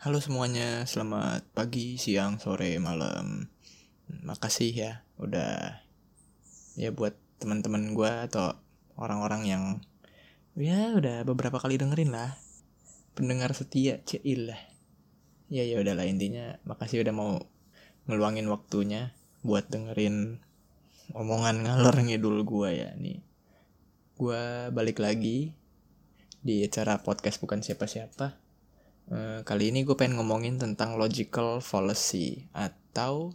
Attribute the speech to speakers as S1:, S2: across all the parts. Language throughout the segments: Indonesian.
S1: Halo semuanya, selamat pagi, siang, sore, malam. Makasih ya udah ya buat teman-teman gue atau orang-orang yang ya udah beberapa kali dengerin lah. Pendengar setia, cil lah. Ya ya udahlah intinya makasih udah mau ngeluangin waktunya buat dengerin omongan ngalor ngidul gue ya nih. Gue balik lagi di acara podcast bukan siapa-siapa Uh, kali ini gue pengen ngomongin tentang logical fallacy atau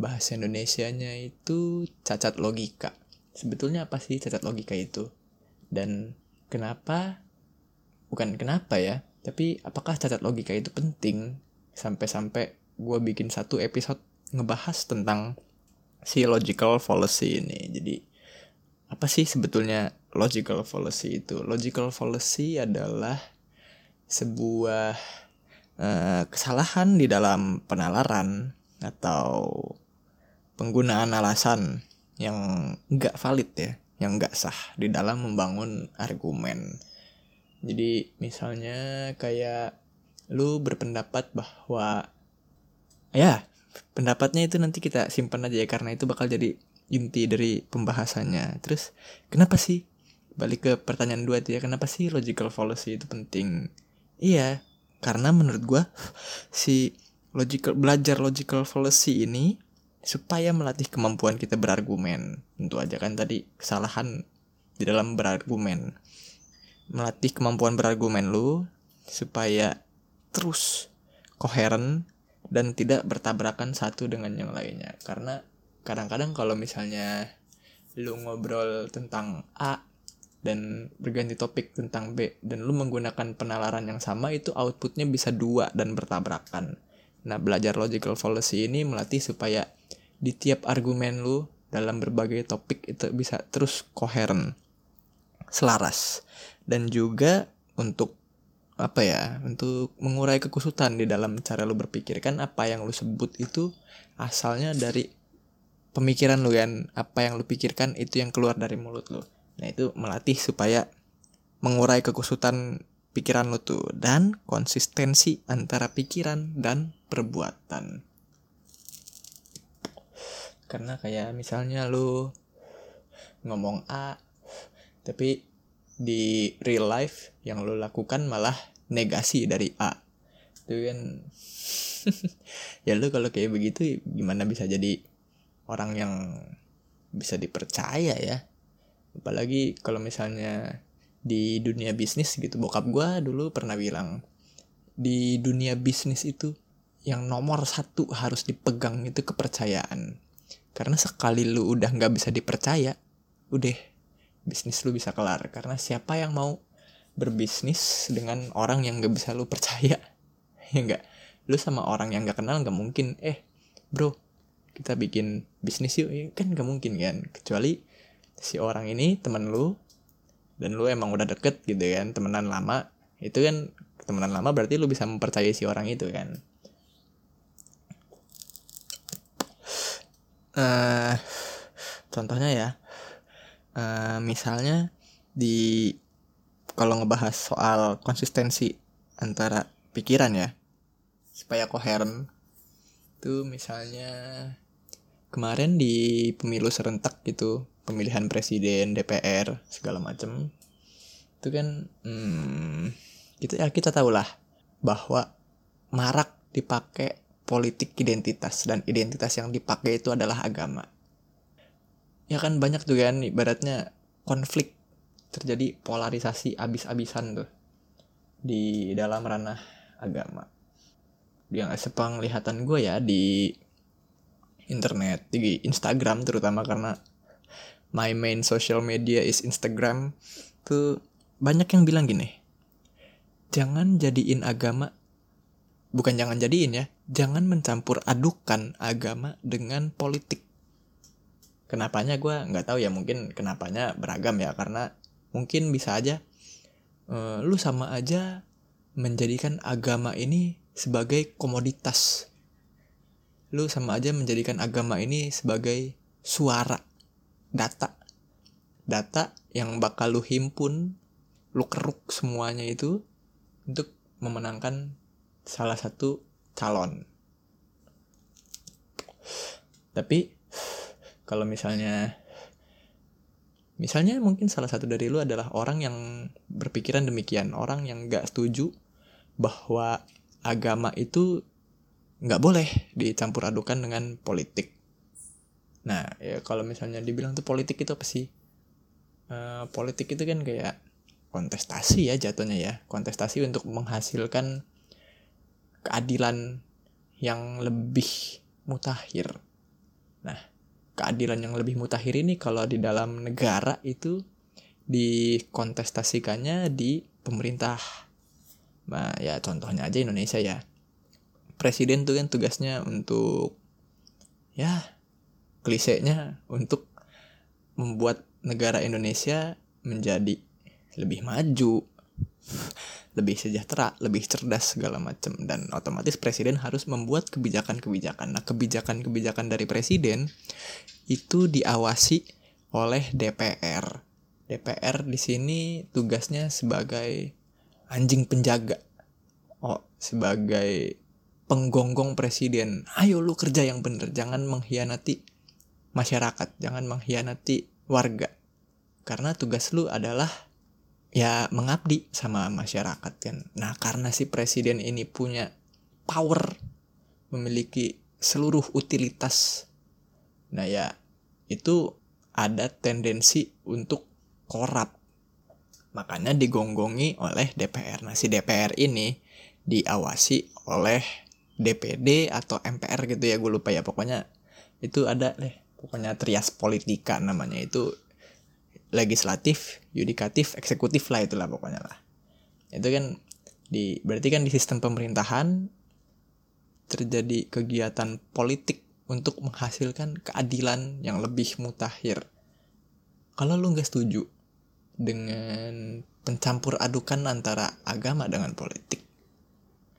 S1: bahasa Indonesianya itu cacat logika. Sebetulnya apa sih cacat logika itu? Dan kenapa? Bukan kenapa ya, tapi apakah cacat logika itu penting sampai-sampai gue bikin satu episode ngebahas tentang si logical fallacy ini. Jadi apa sih sebetulnya logical fallacy itu? Logical fallacy adalah sebuah uh, kesalahan di dalam penalaran atau penggunaan alasan yang nggak valid ya, yang nggak sah di dalam membangun argumen. Jadi misalnya kayak lu berpendapat bahwa ya pendapatnya itu nanti kita simpan aja ya karena itu bakal jadi inti dari pembahasannya. Terus kenapa sih balik ke pertanyaan dua itu ya kenapa sih logical fallacy itu penting? Iya, karena menurut gue si logical belajar logical fallacy ini supaya melatih kemampuan kita berargumen. Tentu aja kan tadi kesalahan di dalam berargumen. Melatih kemampuan berargumen lu supaya terus koheren dan tidak bertabrakan satu dengan yang lainnya. Karena kadang-kadang kalau misalnya lu ngobrol tentang A dan berganti topik tentang B dan lu menggunakan penalaran yang sama itu outputnya bisa dua dan bertabrakan. Nah belajar logical fallacy ini melatih supaya di tiap argumen lu dalam berbagai topik itu bisa terus koheren, selaras. Dan juga untuk apa ya untuk mengurai kekusutan di dalam cara lu berpikir. Kan apa yang lu sebut itu asalnya dari pemikiran lu kan? Apa yang lu pikirkan itu yang keluar dari mulut lu Nah itu melatih supaya mengurai kekusutan pikiran lo tuh dan konsistensi antara pikiran dan perbuatan. Karena kayak misalnya lo ngomong A tapi di real life yang lo lakukan malah negasi dari A. Itu kan ya lo kalau kayak begitu gimana bisa jadi orang yang bisa dipercaya ya apalagi kalau misalnya di dunia bisnis gitu bokap gue dulu pernah bilang di dunia bisnis itu yang nomor satu harus dipegang itu kepercayaan. Karena sekali lu udah nggak bisa dipercaya udah bisnis lu bisa kelar. Karena siapa yang mau berbisnis dengan orang yang gak bisa lu percaya? Ya enggak lu sama orang yang gak kenal nggak mungkin eh bro kita bikin bisnis yuk. Ya kan gak mungkin kan? Kecuali si orang ini temen lu dan lu emang udah deket gitu kan temenan lama. Itu kan temenan lama berarti lu bisa mempercayai si orang itu kan. Uh, contohnya ya uh, misalnya di kalau ngebahas soal konsistensi antara pikiran ya supaya koheren tuh misalnya kemarin di pemilu serentak gitu pemilihan presiden DPR segala macam itu kan hmm, kita ya kita tahulah bahwa marak dipakai politik identitas dan identitas yang dipakai itu adalah agama. Ya kan banyak tuh kan ibaratnya konflik terjadi polarisasi abis-abisan tuh di dalam ranah agama. Yang sepenglihatan gue ya di internet di Instagram terutama karena my main social media is Instagram tuh banyak yang bilang gini jangan jadiin agama bukan jangan jadiin ya jangan mencampur adukan agama dengan politik. Kenapanya gue nggak tahu ya mungkin kenapanya beragam ya karena mungkin bisa aja uh, lu sama aja menjadikan agama ini sebagai komoditas. Lu sama aja menjadikan agama ini sebagai suara data. Data yang bakal lu himpun lu keruk semuanya itu untuk memenangkan salah satu calon. Tapi kalau misalnya misalnya mungkin salah satu dari lu adalah orang yang berpikiran demikian orang yang gak setuju bahwa agama itu nggak boleh dicampur adukan dengan politik nah ya kalau misalnya dibilang tuh politik itu apa sih? Uh, politik itu kan kayak kontestasi ya jatuhnya ya. Kontestasi untuk menghasilkan keadilan yang lebih mutakhir. Nah keadilan yang lebih mutakhir ini kalau di dalam negara itu dikontestasikannya di pemerintah. Nah ya contohnya aja Indonesia ya. Presiden tuh kan tugasnya untuk ya klisenya untuk membuat negara Indonesia menjadi lebih maju, lebih sejahtera, lebih cerdas segala macam dan otomatis presiden harus membuat kebijakan-kebijakan. Nah, kebijakan-kebijakan dari presiden itu diawasi oleh DPR. DPR di sini tugasnya sebagai anjing penjaga. Oh, sebagai penggonggong presiden. Ayo lu kerja yang bener, jangan mengkhianati masyarakat, jangan mengkhianati warga. Karena tugas lu adalah ya mengabdi sama masyarakat kan. Nah, karena si presiden ini punya power memiliki seluruh utilitas. Nah, ya itu ada tendensi untuk korup. Makanya digonggongi oleh DPR. Nah, si DPR ini diawasi oleh DPD atau MPR gitu ya, gue lupa ya. Pokoknya itu ada deh. Pokoknya trias politika namanya itu legislatif, yudikatif, eksekutif lah itulah pokoknya lah. Itu kan di berarti kan di sistem pemerintahan terjadi kegiatan politik untuk menghasilkan keadilan yang lebih mutakhir. Kalau lu nggak setuju dengan pencampur adukan antara agama dengan politik,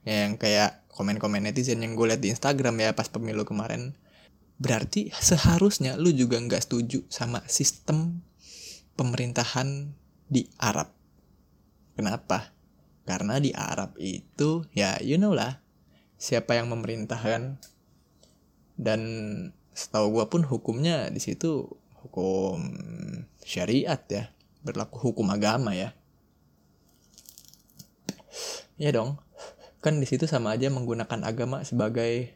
S1: yang kayak komen-komen netizen yang gue liat di Instagram ya pas pemilu kemarin, berarti seharusnya lu juga nggak setuju sama sistem pemerintahan di Arab. Kenapa? Karena di Arab itu ya you know lah siapa yang memerintahkan dan setahu gue pun hukumnya di situ hukum syariat ya berlaku hukum agama ya ya dong kan di situ sama aja menggunakan agama sebagai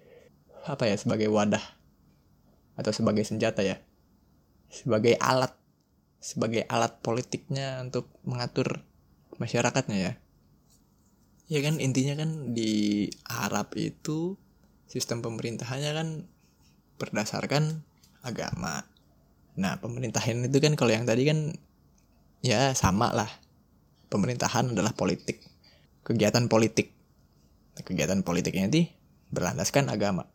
S1: apa ya sebagai wadah atau sebagai senjata ya sebagai alat sebagai alat politiknya untuk mengatur masyarakatnya ya. Ya kan intinya kan di Arab itu sistem pemerintahannya kan berdasarkan agama. Nah, pemerintahan itu kan kalau yang tadi kan ya sama lah. Pemerintahan adalah politik. Kegiatan politik. Nah, kegiatan politiknya itu berlandaskan agama.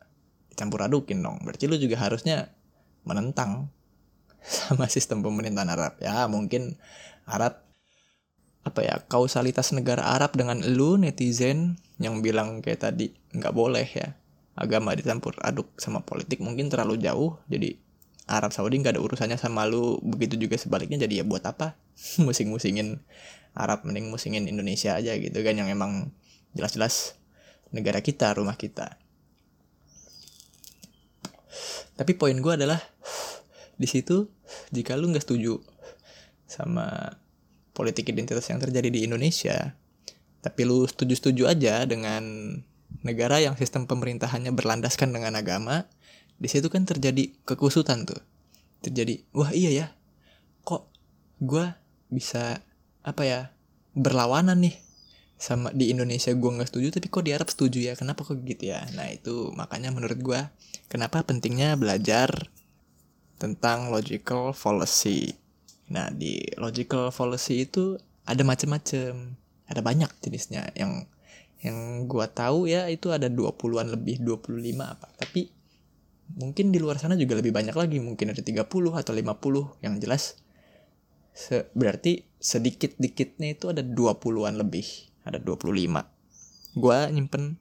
S1: Campur adukin dong. Berarti lu juga harusnya menentang sama sistem pemerintahan Arab. Ya mungkin Arab apa ya kausalitas negara Arab dengan lu netizen yang bilang kayak tadi nggak boleh ya agama dicampur aduk sama politik mungkin terlalu jauh. Jadi Arab Saudi nggak ada urusannya sama lu begitu juga sebaliknya jadi ya buat apa? Musing-musingin Arab mending musingin Indonesia aja gitu kan yang emang jelas-jelas negara kita rumah kita tapi poin gue adalah di situ jika lu nggak setuju sama politik identitas yang terjadi di Indonesia tapi lu setuju-setuju aja dengan negara yang sistem pemerintahannya berlandaskan dengan agama di situ kan terjadi kekusutan tuh. Terjadi wah iya ya kok gue bisa apa ya berlawanan nih sama di Indonesia gue nggak setuju tapi kok di Arab setuju ya kenapa kok gitu ya nah itu makanya menurut gue kenapa pentingnya belajar tentang logical fallacy. Nah, di logical fallacy itu ada macam-macam. Ada banyak jenisnya yang yang gua tahu ya itu ada 20-an lebih 25 apa. Tapi mungkin di luar sana juga lebih banyak lagi, mungkin ada 30 atau 50 yang jelas se berarti sedikit-dikitnya itu ada 20-an lebih, ada 25. Gua nyimpen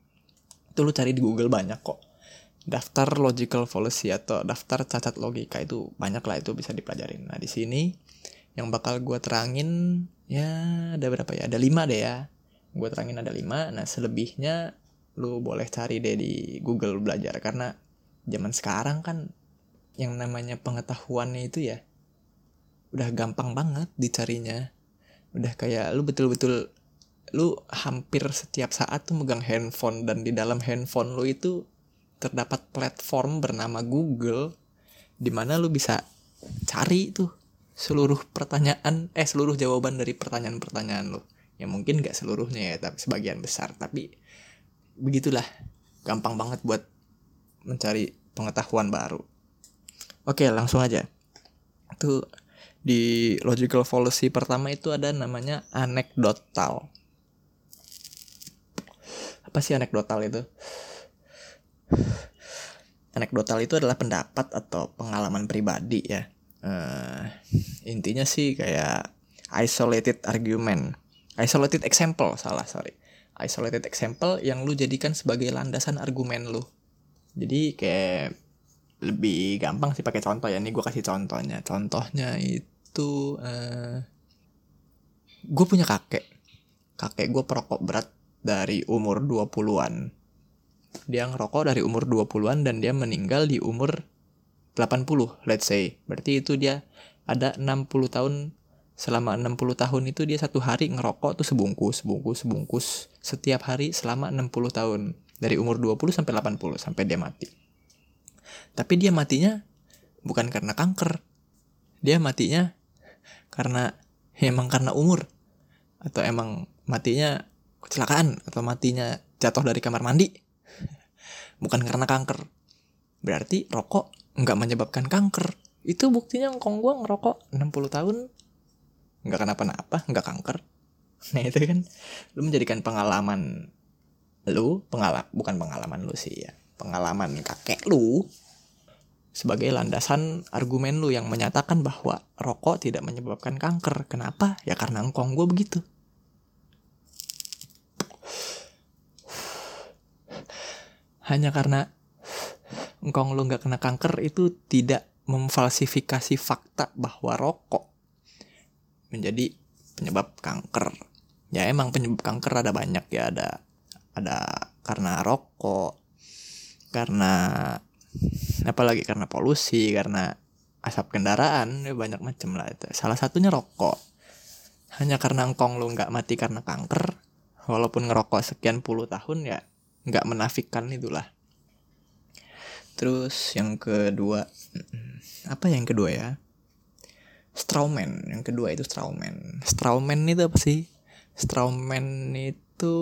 S1: itu lu cari di Google banyak kok daftar logical fallacy atau daftar cacat logika itu banyak lah itu bisa dipelajarin. Nah di sini yang bakal gue terangin ya ada berapa ya? Ada lima deh ya. Gue terangin ada lima. Nah selebihnya lu boleh cari deh di Google belajar karena zaman sekarang kan yang namanya pengetahuannya itu ya udah gampang banget dicarinya udah kayak lu betul-betul lu hampir setiap saat tuh megang handphone dan di dalam handphone lu itu terdapat platform bernama Google di mana lu bisa cari tuh seluruh pertanyaan eh seluruh jawaban dari pertanyaan-pertanyaan lu. Ya mungkin gak seluruhnya ya tapi sebagian besar. Tapi begitulah gampang banget buat mencari pengetahuan baru. Oke langsung aja. Tuh di logical fallacy pertama itu ada namanya anekdotal apa sih anekdotal itu? Anekdotal itu adalah pendapat atau pengalaman pribadi ya. Uh, intinya sih kayak isolated argument. Isolated example salah sorry. Isolated example yang lu jadikan sebagai landasan argumen lu. Jadi kayak lebih gampang sih pakai contoh ya. Nih gue kasih contohnya. Contohnya itu uh, gue punya kakek. Kakek gue perokok berat dari umur 20-an. Dia ngerokok dari umur 20-an dan dia meninggal di umur 80, let's say. Berarti itu dia ada 60 tahun selama 60 tahun itu dia satu hari ngerokok tuh sebungkus, sebungkus, sebungkus setiap hari selama 60 tahun. Dari umur 20 sampai 80 sampai dia mati. Tapi dia matinya bukan karena kanker. Dia matinya karena emang karena umur atau emang matinya kecelakaan atau matinya jatuh dari kamar mandi bukan karena kanker berarti rokok nggak menyebabkan kanker itu buktinya ngkong gue ngerokok 60 tahun nggak kenapa-napa nggak kanker nah itu kan lu menjadikan pengalaman lu pengalak bukan pengalaman lu sih ya pengalaman kakek lu sebagai landasan argumen lu yang menyatakan bahwa rokok tidak menyebabkan kanker. Kenapa? Ya karena engkong gue begitu. Hanya karena engkau lu nggak kena kanker itu tidak memfalsifikasi fakta bahwa rokok menjadi penyebab kanker. Ya emang penyebab kanker ada banyak ya ada ada karena rokok, karena apalagi karena polusi, karena asap kendaraan, ya banyak macam lah itu. Salah satunya rokok. Hanya karena engkong lu nggak mati karena kanker, walaupun ngerokok sekian puluh tahun ya nggak menafikan itulah. Terus yang kedua apa yang kedua ya? Strawman yang kedua itu Strawman. Strawman itu apa sih? Strawman itu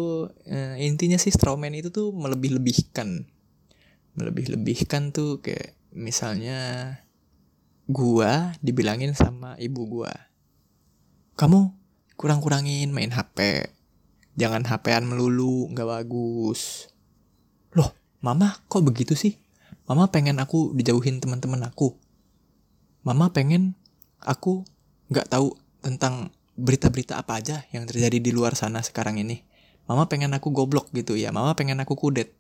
S1: eh, intinya sih Strawman itu tuh melebih-lebihkan. Melebih-lebihkan tuh kayak misalnya gua dibilangin sama ibu gua kamu kurang-kurangin main HP jangan HP-an melulu nggak bagus mama kok begitu sih? Mama pengen aku dijauhin teman-teman aku. Mama pengen aku nggak tahu tentang berita-berita apa aja yang terjadi di luar sana sekarang ini. Mama pengen aku goblok gitu ya. Mama pengen aku kudet.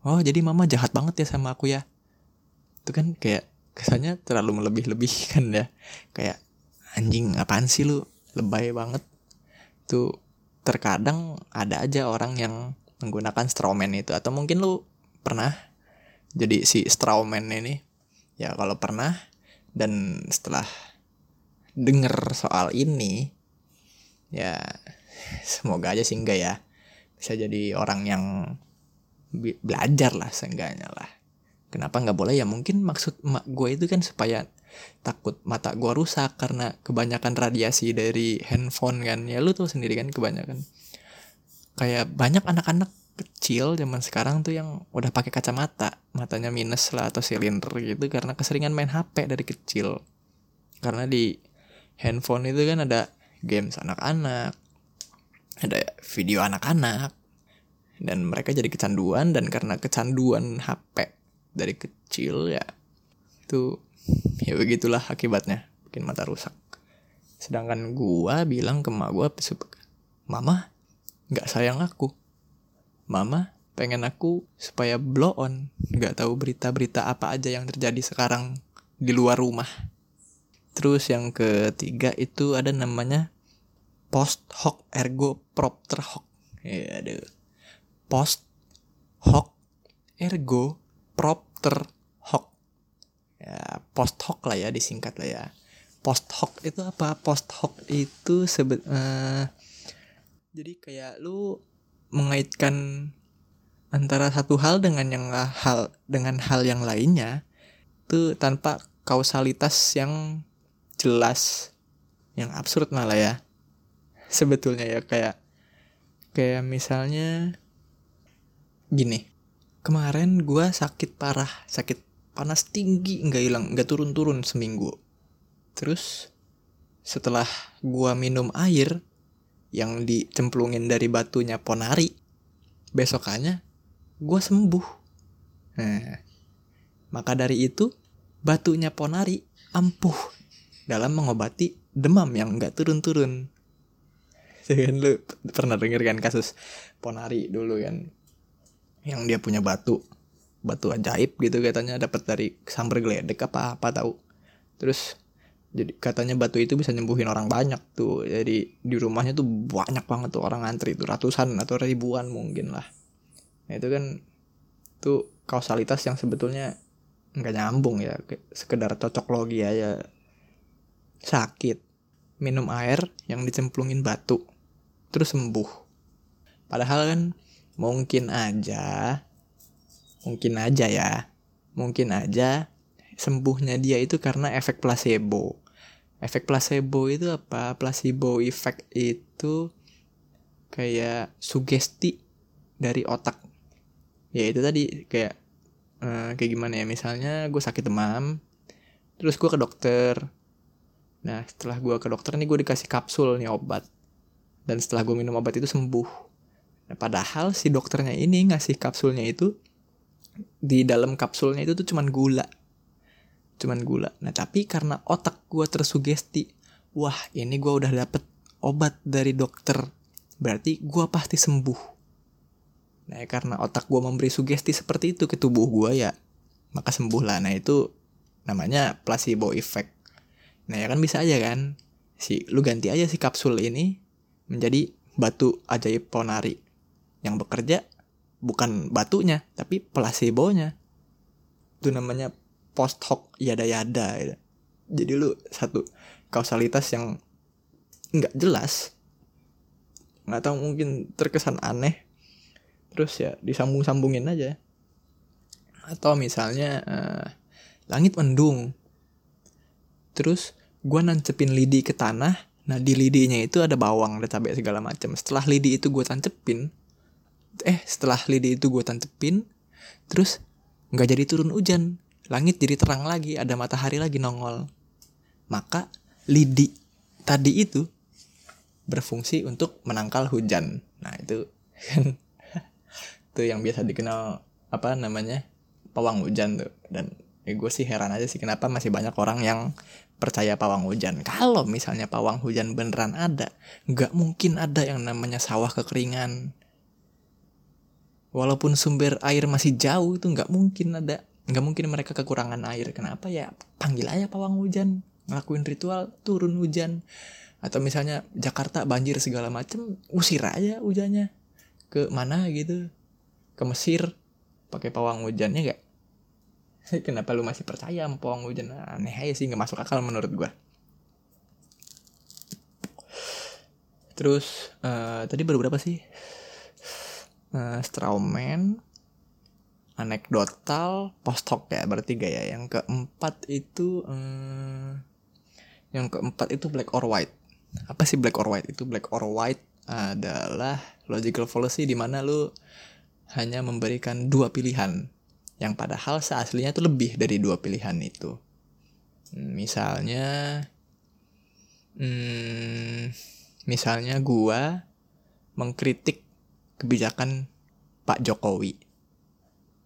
S1: Oh jadi mama jahat banget ya sama aku ya? Itu kan kayak kesannya terlalu melebih-lebihkan ya. Kayak anjing apaan sih lu? Lebay banget. Tuh terkadang ada aja orang yang menggunakan strawman itu. Atau mungkin lu pernah. Jadi si strawman ini ya kalau pernah dan setelah denger soal ini ya semoga aja sih enggak ya. Bisa jadi orang yang belajar lah seenggaknya lah. Kenapa nggak boleh? Ya mungkin maksud mak gue itu kan supaya takut mata gue rusak karena kebanyakan radiasi dari handphone kan. Ya lu tuh sendiri kan kebanyakan. Kayak banyak anak-anak kecil zaman sekarang tuh yang udah pakai kacamata. Matanya minus lah atau silinder gitu karena keseringan main HP dari kecil. Karena di handphone itu kan ada games anak-anak ada video anak-anak dan mereka jadi kecanduan dan karena kecanduan HP dari kecil ya itu ya begitulah akibatnya. Bikin mata rusak. Sedangkan gua bilang ke mak gua mama nggak sayang aku. Mama pengen aku supaya blow on, nggak tahu berita-berita apa aja yang terjadi sekarang di luar rumah. Terus yang ketiga itu ada namanya post hoc ergo propter hoc. Ya, ada Post ergo propter hoc. Ya post hoc lah ya disingkat lah ya. Post hoc itu apa? Post hoc itu sebet uh, jadi kayak lu mengaitkan antara satu hal dengan yang hal dengan hal yang lainnya itu tanpa kausalitas yang jelas yang absurd malah ya. Sebetulnya ya kayak kayak misalnya gini kemarin gue sakit parah sakit panas tinggi nggak hilang nggak turun-turun seminggu. Terus setelah gua minum air yang dicemplungin dari batunya Ponari, besokannya gua sembuh. Nah, maka dari itu batunya Ponari ampuh dalam mengobati demam yang nggak turun-turun. Kan lu pernah denger kan kasus Ponari dulu kan yang dia punya batu batu ajaib gitu katanya dapat dari sambar geledek apa apa tahu terus jadi katanya batu itu bisa nyembuhin orang banyak tuh. Jadi di rumahnya tuh banyak banget tuh orang antri tuh ratusan atau ribuan mungkin lah. Nah, itu kan tuh kausalitas yang sebetulnya nggak nyambung ya sekedar cocok logi aja. Sakit minum air yang dicemplungin batu terus sembuh. Padahal kan mungkin aja mungkin aja ya mungkin aja sembuhnya dia itu karena efek placebo efek placebo itu apa? Placebo effect itu kayak sugesti dari otak. Ya itu tadi kayak uh, kayak gimana ya? Misalnya gue sakit demam terus gue ke dokter. Nah setelah gue ke dokter nih gue dikasih kapsul nih obat. Dan setelah gue minum obat itu sembuh. Nah, padahal si dokternya ini ngasih kapsulnya itu di dalam kapsulnya itu tuh cuman gula cuman gula. Nah tapi karena otak gue tersugesti, wah ini gue udah dapet obat dari dokter, berarti gue pasti sembuh. Nah karena otak gue memberi sugesti seperti itu ke tubuh gue ya, maka sembuh lah. Nah itu namanya placebo effect. Nah ya kan bisa aja kan, si lu ganti aja si kapsul ini menjadi batu ajaib ponari yang bekerja bukan batunya tapi placebonya itu namanya post hoc yada yada gitu. jadi lu satu kausalitas yang nggak jelas. Nggak tahu mungkin terkesan aneh. Terus ya disambung sambungin aja. Atau misalnya uh, langit mendung. Terus gua nancepin lidi ke tanah. Nah di lidinya itu ada bawang ada cabai segala macam setelah lidi itu gue tancepin eh setelah lidi itu gue tancepin terus nggak jadi turun hujan langit jadi terang lagi, ada matahari lagi nongol. Maka lidi tadi itu berfungsi untuk menangkal hujan. Nah, itu kan itu yang biasa dikenal apa namanya? pawang hujan tuh. Dan ya gue sih heran aja sih kenapa masih banyak orang yang percaya pawang hujan. Kalau misalnya pawang hujan beneran ada, nggak mungkin ada yang namanya sawah kekeringan. Walaupun sumber air masih jauh itu nggak mungkin ada nggak mungkin mereka kekurangan air. Kenapa ya? Panggil aja pawang hujan. Ngelakuin ritual turun hujan. Atau misalnya Jakarta banjir segala macem usir aja hujannya. Ke mana gitu? Ke Mesir. Pakai pawang hujannya gak kenapa lu masih percaya sama pawang hujan? Aneh aja sih nggak masuk akal menurut gua. Terus uh, tadi baru berapa sih? Uh, Strawman anekdotal post hoc ya bertiga ya? Yang keempat itu hmm, yang keempat itu black or white. Apa sih black or white itu? Black or white adalah logical fallacy di mana lu hanya memberikan dua pilihan. Yang padahal seaslinya itu lebih dari dua pilihan itu. Misalnya hmm, misalnya gua mengkritik kebijakan Pak Jokowi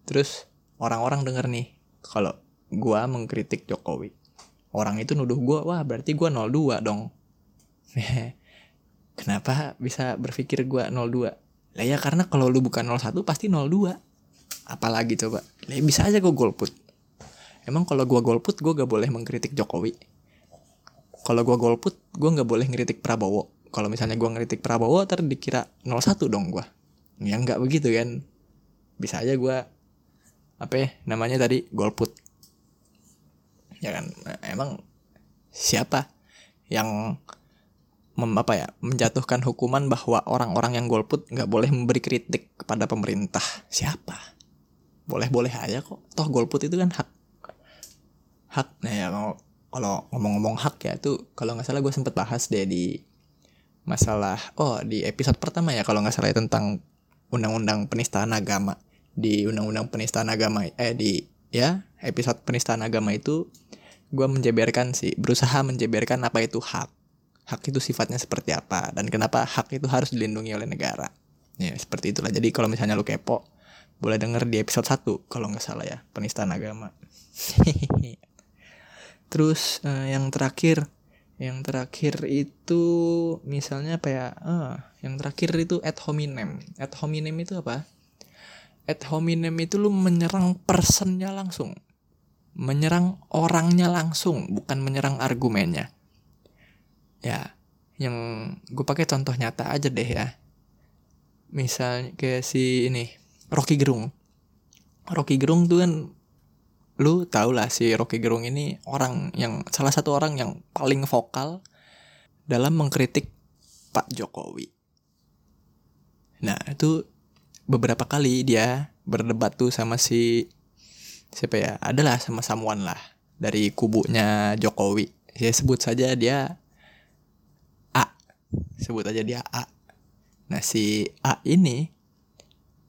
S1: Terus orang-orang denger nih kalau gua mengkritik Jokowi. Orang itu nuduh gua, wah berarti gua 02 dong. Kenapa bisa berpikir gua 02? Lah ya karena kalau lu bukan 01 pasti 02. Apalagi coba. Lah ya bisa aja gua golput. Emang kalau gua golput gua gak boleh mengkritik Jokowi. Kalau gua golput gua gak boleh ngeritik Prabowo. Kalau misalnya gua ngeritik Prabowo ntar dikira 01 dong gua. Ya nggak begitu kan. Bisa aja gua apa ya namanya tadi golput. Ya kan emang siapa yang mem, apa ya menjatuhkan hukuman bahwa orang-orang yang golput nggak boleh memberi kritik kepada pemerintah? Siapa? Boleh-boleh aja kok. Toh golput itu kan hak. Hak. Nah ya kalau kalau ngomong-ngomong hak ya itu kalau nggak salah gue sempet bahas deh di masalah oh di episode pertama ya kalau nggak salah ya, tentang undang-undang penistaan agama di undang-undang penistaan agama eh di ya episode penistaan agama itu gue menjeberkan sih berusaha menjeberkan apa itu hak. Hak itu sifatnya seperti apa dan kenapa hak itu harus dilindungi oleh negara. Ya seperti itulah. Jadi kalau misalnya lu kepo boleh denger di episode 1 kalau nggak salah ya penistaan agama. Terus eh, yang terakhir yang terakhir itu misalnya apa ya ah yang terakhir itu ad hominem. Ad hominem itu apa ad hominem itu lu menyerang personnya langsung. Menyerang orangnya langsung bukan menyerang argumennya. Ya yang gue pakai contoh nyata aja deh ya. Misalnya kayak si ini Rocky Gerung. Rocky Gerung tuh kan lu tau lah si Rocky Gerung ini orang yang salah satu orang yang paling vokal dalam mengkritik Pak Jokowi. Nah itu beberapa kali dia berdebat tuh sama si siapa ya? Adalah sama samuan lah dari kubunya Jokowi. Ya sebut saja dia A. Sebut aja dia A. Nah si A ini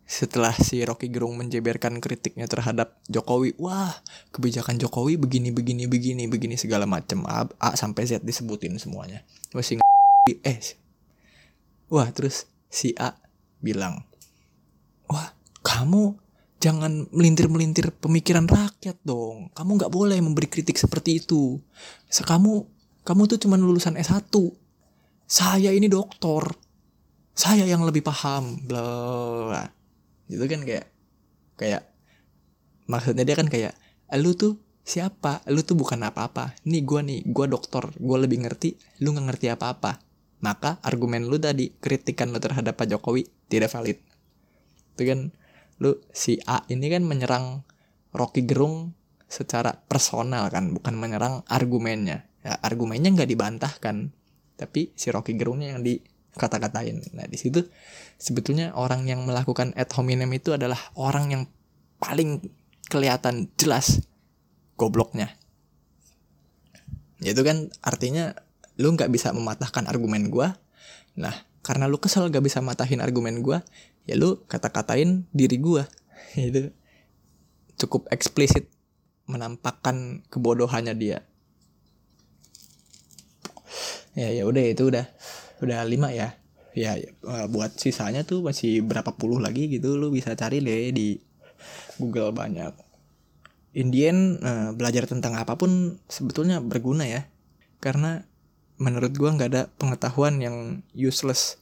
S1: setelah si Rocky Gerung menjeberkan kritiknya terhadap Jokowi wah kebijakan Jokowi begini begini begini begini segala macam A, A sampai Z disebutin semuanya. Si eh wah terus si A bilang wah kamu jangan melintir-melintir pemikiran rakyat dong. Kamu nggak boleh memberi kritik seperti itu. Kamu kamu tuh cuma lulusan S1. Saya ini doktor. Saya yang lebih paham. Bla. Itu kan kayak kayak maksudnya dia kan kayak lu tuh siapa? Lu tuh bukan apa-apa. Nih gua nih, gua dokter, gua lebih ngerti, lu nggak ngerti apa-apa. Maka argumen lu tadi kritikan lu terhadap Pak Jokowi tidak valid. Itu kan lu si A ini kan menyerang Rocky Gerung secara personal kan bukan menyerang argumennya. Ya argumennya nggak dibantahkan tapi si Rocky Gerungnya yang dikata-katain. Nah di situ sebetulnya orang yang melakukan ad hominem itu adalah orang yang paling kelihatan jelas gobloknya. Itu kan artinya lu nggak bisa mematahkan argumen gua. Nah karena lu kesel gak bisa matahin argumen gua ya lu kata-katain diri gua. Itu cukup eksplisit menampakkan kebodohannya dia. Ya ya udah itu udah udah lima ya. Ya eh, buat sisanya tuh masih berapa puluh lagi gitu lu bisa cari deh di Google banyak. Indian uh, belajar tentang apa pun sebetulnya berguna ya. Karena menurut gua nggak ada pengetahuan yang useless.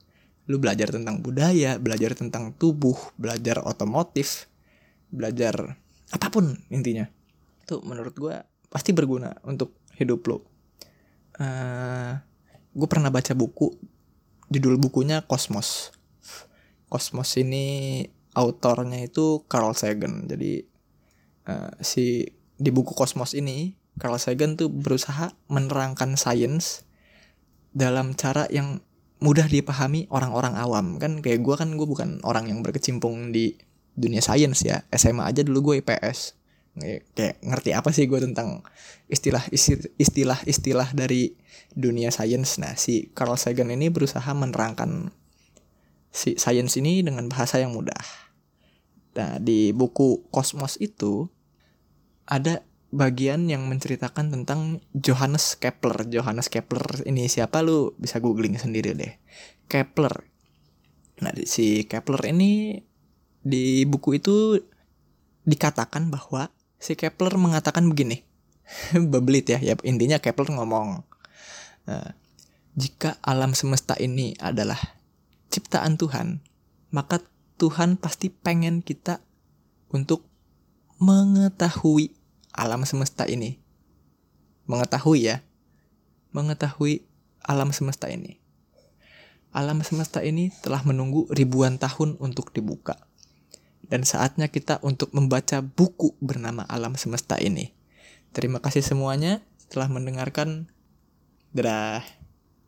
S1: Lu belajar tentang budaya belajar tentang tubuh belajar otomotif belajar apa pun intinya. Itu menurut gue pasti berguna untuk hidup lo uh, eh, gue pernah baca buku judul bukunya Kosmos Kosmos ini autornya itu Carl Sagan. Jadi uh, si di buku Kosmos ini Carl Sagan tuh berusaha menerangkan sains dalam cara yang mudah dipahami orang-orang awam. Kan kayak gue kan gue bukan orang yang berkecimpung di dunia sains ya. SMA aja dulu gue IPS kayak ngerti apa sih gue tentang istilah istilah istilah dari dunia sains. Nah si Carl Sagan ini berusaha menerangkan si sains ini dengan bahasa yang mudah. Nah di buku Kosmos itu ada bagian yang menceritakan tentang Johannes Kepler. Johannes Kepler ini siapa lu bisa googling sendiri deh. Kepler. Nah, si Kepler ini di buku itu dikatakan bahwa si Kepler mengatakan begini. Bebelit ya, ya intinya Kepler ngomong. Nah, jika alam semesta ini adalah ciptaan Tuhan, maka Tuhan pasti pengen kita untuk mengetahui alam semesta ini. Mengetahui ya, mengetahui alam semesta ini. Alam semesta ini telah menunggu ribuan tahun untuk dibuka. dan saatnya kita untuk membaca buku bernama Alam Semesta ini. Terima kasih semuanya telah mendengarkan. Dadah.